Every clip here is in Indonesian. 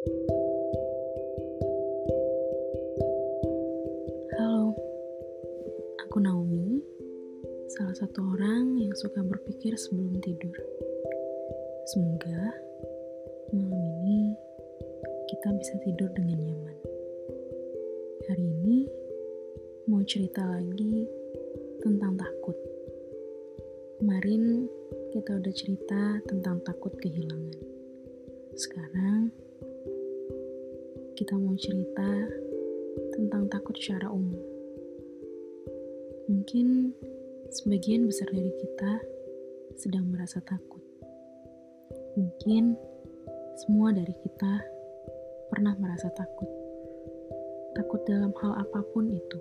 Halo, aku Naomi, salah satu orang yang suka berpikir sebelum tidur. Semoga malam ini kita bisa tidur dengan nyaman. Hari ini mau cerita lagi tentang takut. Kemarin kita udah cerita tentang takut kehilangan. Sekarang kita mau cerita tentang takut secara umum. Mungkin sebagian besar dari kita sedang merasa takut. Mungkin semua dari kita pernah merasa takut. Takut dalam hal apa pun itu.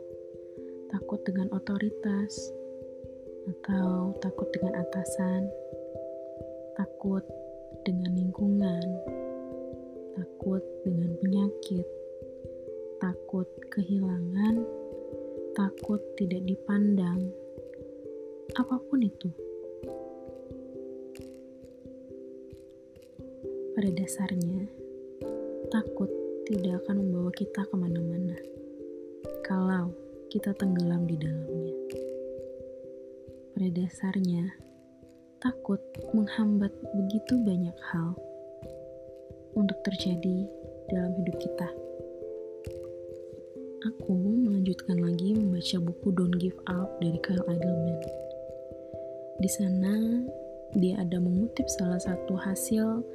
Takut dengan otoritas, atau takut dengan atasan, takut dengan lingkungan, takut dengan penyakit, takut kehilangan, takut tidak dipandang, apa pun itu. Pada dasarnya, takut tidak akan membawa kita ke mana-mana kalau kita tenggelam di dalamnya. Pada dasarnya, takut menghambat begitu banyak hal untuk terjadi dalam hidup kita aku melanjutkan lagi membaca buku Don't Give Up dari Kyle Idleman. Di sana dia ada mengutip salah satu hasil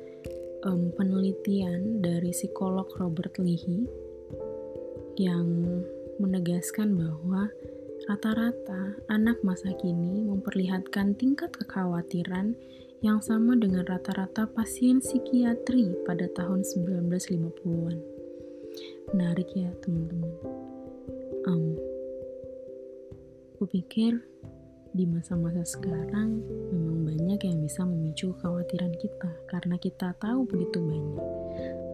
um, penelitian dari psikolog Robert Leahy yang menegaskan bahwa rata-rata anak masa kini memperlihatkan tingkat kekhawatiran yang sama dengan rata-rata pasien psikiatri pada tahun 1950-an menarik ya teman-teman. Um, aku pikir di masa-masa sekarang memang banyak yang bisa memicu kekhawatiran kita karena kita tahu begitu banyak.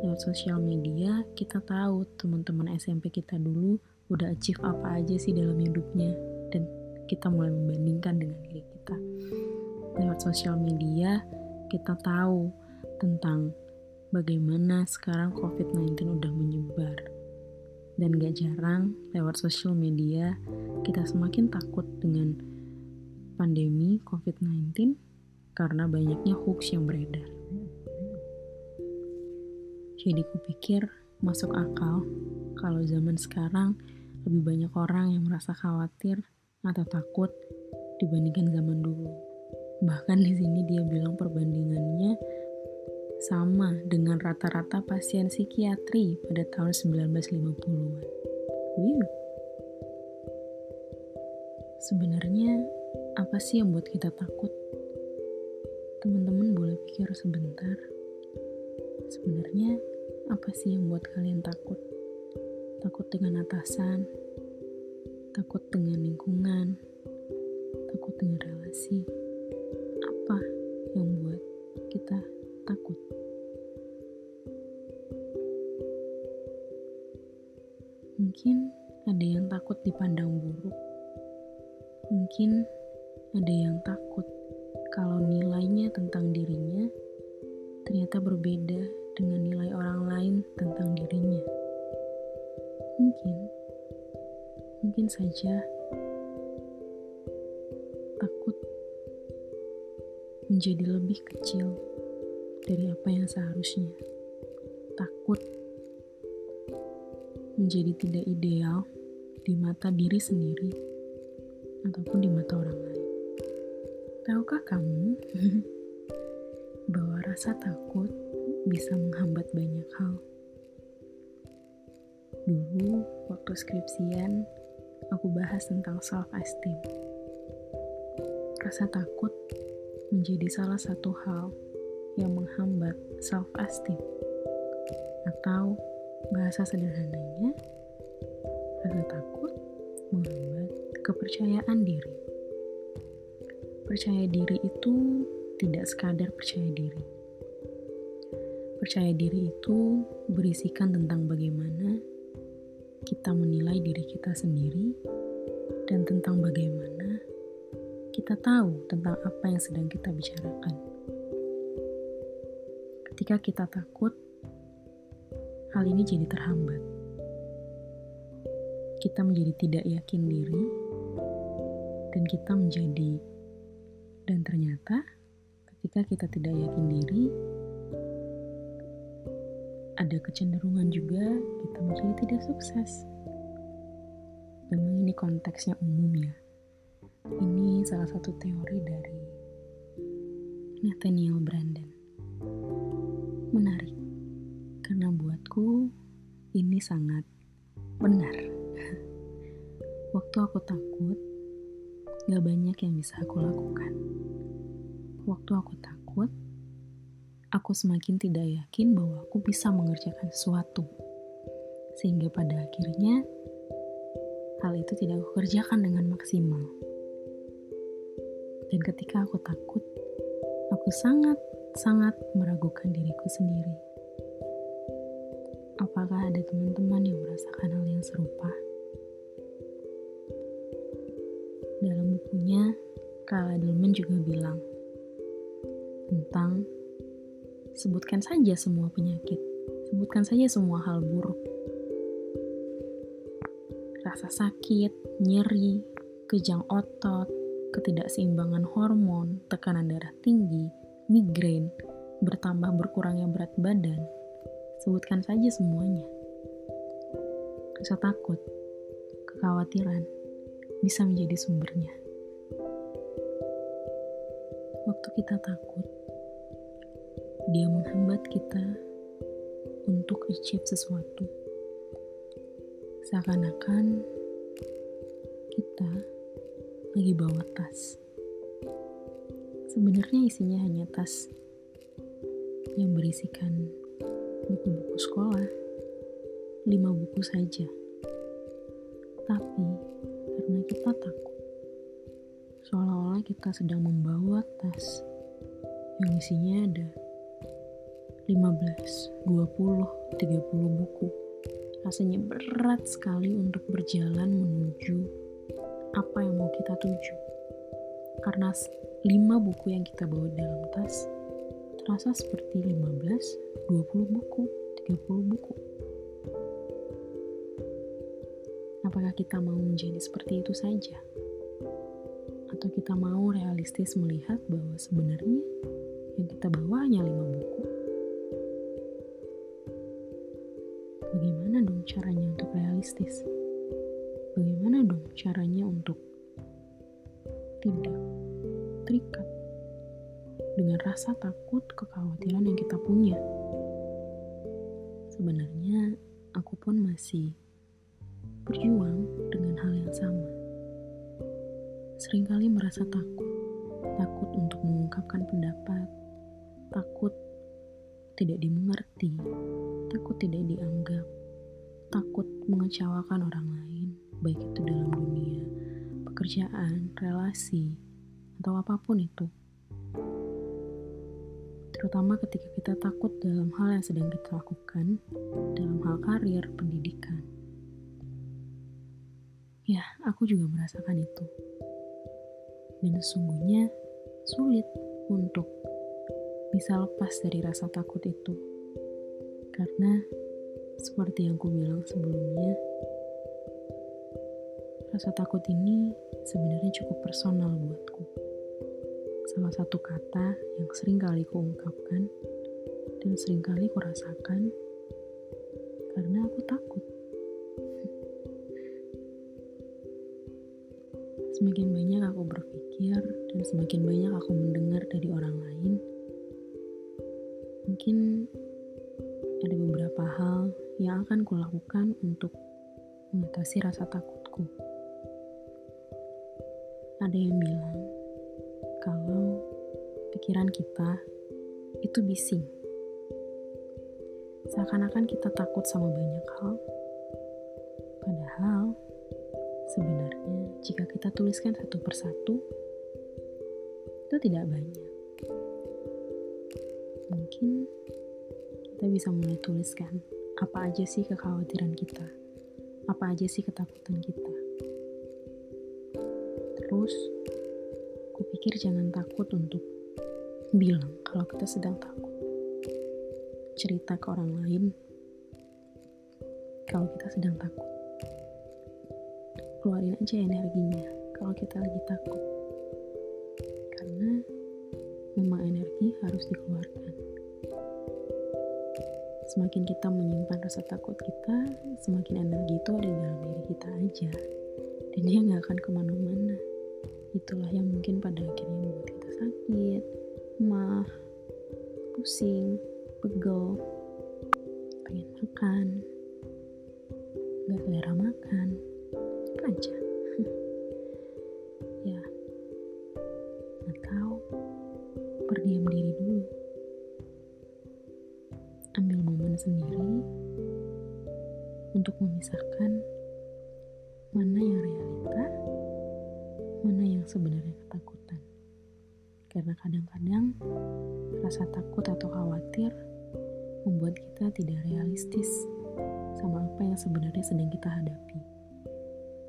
Lewat sosial media kita tahu teman-teman SMP kita dulu udah achieve apa aja sih dalam hidupnya dan kita mulai membandingkan dengan diri kita lewat sosial media kita tahu tentang bagaimana sekarang COVID-19 udah menyebar. Dan gak jarang lewat sosial media kita semakin takut dengan pandemi COVID-19 karena banyaknya hoax yang beredar. Jadi kupikir masuk akal kalau zaman sekarang lebih banyak orang yang merasa khawatir atau takut dibandingkan zaman dulu. Bahkan di sini dia bilang perbandingannya sama dengan rata-rata pasien psikiatri pada tahun 1950-an. Wow. Sebenarnya apa sih yang buat kita takut? Teman-teman boleh pikir sebentar. Sebenarnya apa sih yang buat kalian takut? Takut dengan atasan, takut dengan lingkungan, takut dengan relasi. Apa yang buat kita takut. Mungkin ada yang takut dipandang buruk. Mungkin ada yang takut kalau nilainya tentang dirinya ternyata berbeda dengan nilai orang lain tentang dirinya. Mungkin, mungkin saja menjadi lebih kecil dari apa yang seharusnya. Takut menjadi tidak ideal di mata diri sendiri ataupun di mata orang lain. Tahukah kamu bahwa rasa takut bisa menghambat banyak hal? Dulu, waktu skripsian, aku bahas tentang self-esteem. Rasa takut menjadi salah satu hal yang menghambat self-esteem. Atau bahasa sederhananya, rasa takut menghambat kepercayaan diri. Percaya diri itu tidak sekadar percaya diri. Percaya diri itu berisikan tentang bagaimana kita menilai diri kita sendiri dan tentang bagaimana kita tahu tentang apa yang sedang kita bicarakan ketika kita takut, hal ini jadi terhambat. Kita menjadi tidak yakin diri, dan kita menjadi, dan ternyata ketika kita tidak yakin diri, ada kecenderungan juga kita menjadi tidak sukses. Memang ini konteksnya umum ya. Ini salah satu teori dari Nathaniel Brandon. Menarik, karena buatku ini sangat benar. Waktu aku takut, gak banyak yang bisa aku lakukan. Waktu aku takut, aku semakin tidak yakin bahwa aku bisa mengerjakan sesuatu. Sehingga pada akhirnya, hal itu tidak aku kerjakan dengan maksimal. Dan ketika aku takut, aku sangat-sangat meragukan diriku sendiri. Apakah ada teman-teman yang merasakan hal yang serupa? Dalam bukunya, Kak Edelman juga bilang, tentang sebutkan saja semua penyakit, sebutkan saja semua hal buruk. Rasa sakit, nyeri, kejang otot, ketidakseimbangan hormon, tekanan darah tinggi, migrain, bertambah berkurangnya berat badan. Sebutkan saja semuanya. Rasa takut, kekhawatiran bisa menjadi sumbernya. Waktu kita takut, dia menghambat kita untuk achieve sesuatu. Seakan-akan kita lagi bawa tas. Sebenarnya isinya hanya tas yang berisikan buku-buku sekolah, lima buku saja. Tapi karena kita takut, seolah-olah kita sedang membawa tas yang isinya ada 15, 20, 30 buku. Rasanya berat sekali untuk berjalan menuju apa yang mau kita tuju. Karena 5 buku yang kita bawa dalam tas terasa seperti 15, 20 buku, 30 buku. Apakah kita mau menjadi seperti itu saja? Atau kita mau realistis melihat bahwa sebenarnya yang kita bawa hanya 5 buku? bagaimana dong caranya untuk realistis? Bagaimana dong caranya untuk tidak terikat dengan rasa takut, kekhawatiran yang kita punya? Sebenarnya aku pun masih berjuang dengan hal yang sama. Seringkali merasa takut, takut untuk mengungkapkan pendapat, takut tidak dimengerti, takut tidak dianggap, takut mengecewakan orang lain, baik itu dalam dunia pekerjaan, relasi, atau apa pun itu. Terutama ketika kita takut dalam hal yang sedang kita lakukan, dalam hal karir, pendidikan. Ya, aku juga merasakan itu. Dan sesungguhnya sulit untuk bisa lepas dari rasa takut itu. Karena seperti yang ku bilang sebelumnya, rasa takut ini sebenarnya cukup personal buatku. Salah satu kata yang sering kali kuungkapkan dan sering kali kurasakan karena aku takut. Semakin banyak aku berpikir dan semakin banyak aku mendengar dari orang lain, mungkin ada beberapa hal yang akan kulakukan untuk mengatasi rasa takutku. Ada yang bilang kalau pikiran kita itu bising. Seakan-akan kita takut sama banyak hal. Padahal sebenarnya jika kita tuliskan satu persatu itu tidak banyak mungkin kita bisa mulai tuliskan apa aja sih kekhawatiran kita, apa aja sih ketakutan kita. Terus, aku pikir jangan takut untuk bilang kalau kita sedang takut. Cerita ke orang lain kalau kita sedang takut. Keluarin aja energinya kalau kita lagi takut. Karena memang energi harus dikeluarkan. Semakin kita menyimpan rasa takut kita, semakin energi itu ada di dalam diri kita aja. Dan dia nggak akan ke mana-mana. Itulah yang mungkin pada akhirnya membuat kita sakit, mah, pusing, pegel, pengen makan, gak selera makan, apa aja. ya, atau berdiam diri dulu. Ambil momen sendiri untuk memisahkan sebenarnya ketakutan. Karena kadang-kadang rasa takut atau khawatir membuat kita tidak realistis sama apa yang sebenarnya sedang kita hadapi.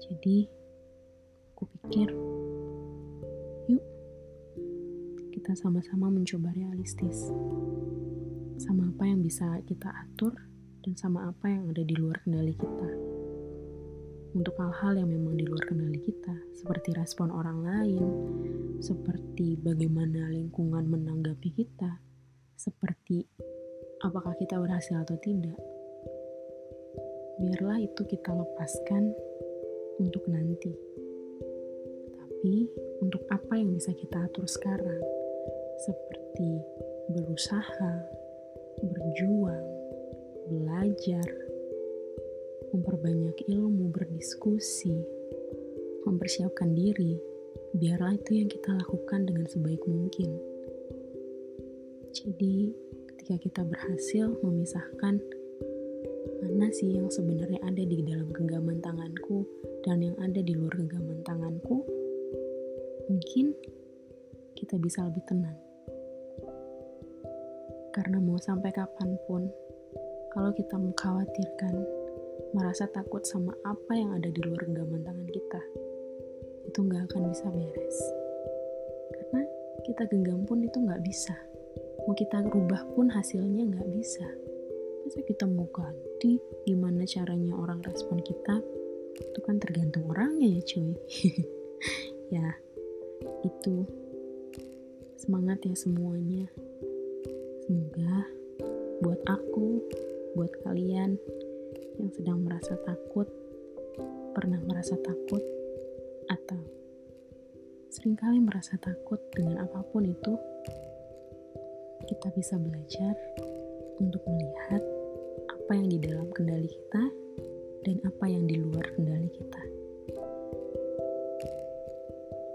Jadi, aku pikir, yuk kita sama-sama mencoba realistis sama apa yang bisa kita atur dan sama apa yang ada di luar kendali kita. Untuk hal-hal yang memang di luar kendali kita, seperti respon orang lain, seperti bagaimana lingkungan menanggapi kita, seperti apakah kita berhasil atau tidak. Biarlah itu kita lepaskan untuk nanti. Tapi untuk apa yang bisa kita atur sekarang, seperti berusaha, berjuang, belajar, memperbanyak ilmu, berdiskusi, mempersiapkan diri, biarlah itu yang kita lakukan dengan sebaik mungkin. Jadi, ketika kita berhasil memisahkan mana sih yang sebenarnya ada di dalam genggaman tanganku dan yang ada di luar genggaman tanganku, mungkin kita bisa lebih tenang. Karena mau sampai kapan pun, kalau kita mengkhawatirkan, merasa takut sama apa yang ada di luar genggaman tangan kita, itu nggak akan bisa beres. Karena kita genggam pun itu nggak bisa. Mau kita rubah pun hasilnya nggak bisa. Masa kita mau ganti, gimana caranya orang respon kita, itu kan tergantung orangnya ya cuy. ya, itu semangat ya semuanya. Semoga buat aku, buat kalian yang sedang merasa takut, pernah merasa takut, atau sering kali merasa takut dengan apa pun itu, kita bisa belajar untuk melihat apa yang di dalam kendali kita dan apa yang di luar kendali kita.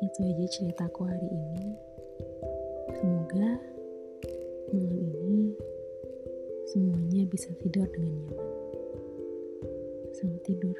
Itu aja ceritaku hari ini. Semoga malam ini semuanya bisa tidur dengan nyaman. Selamat tidur.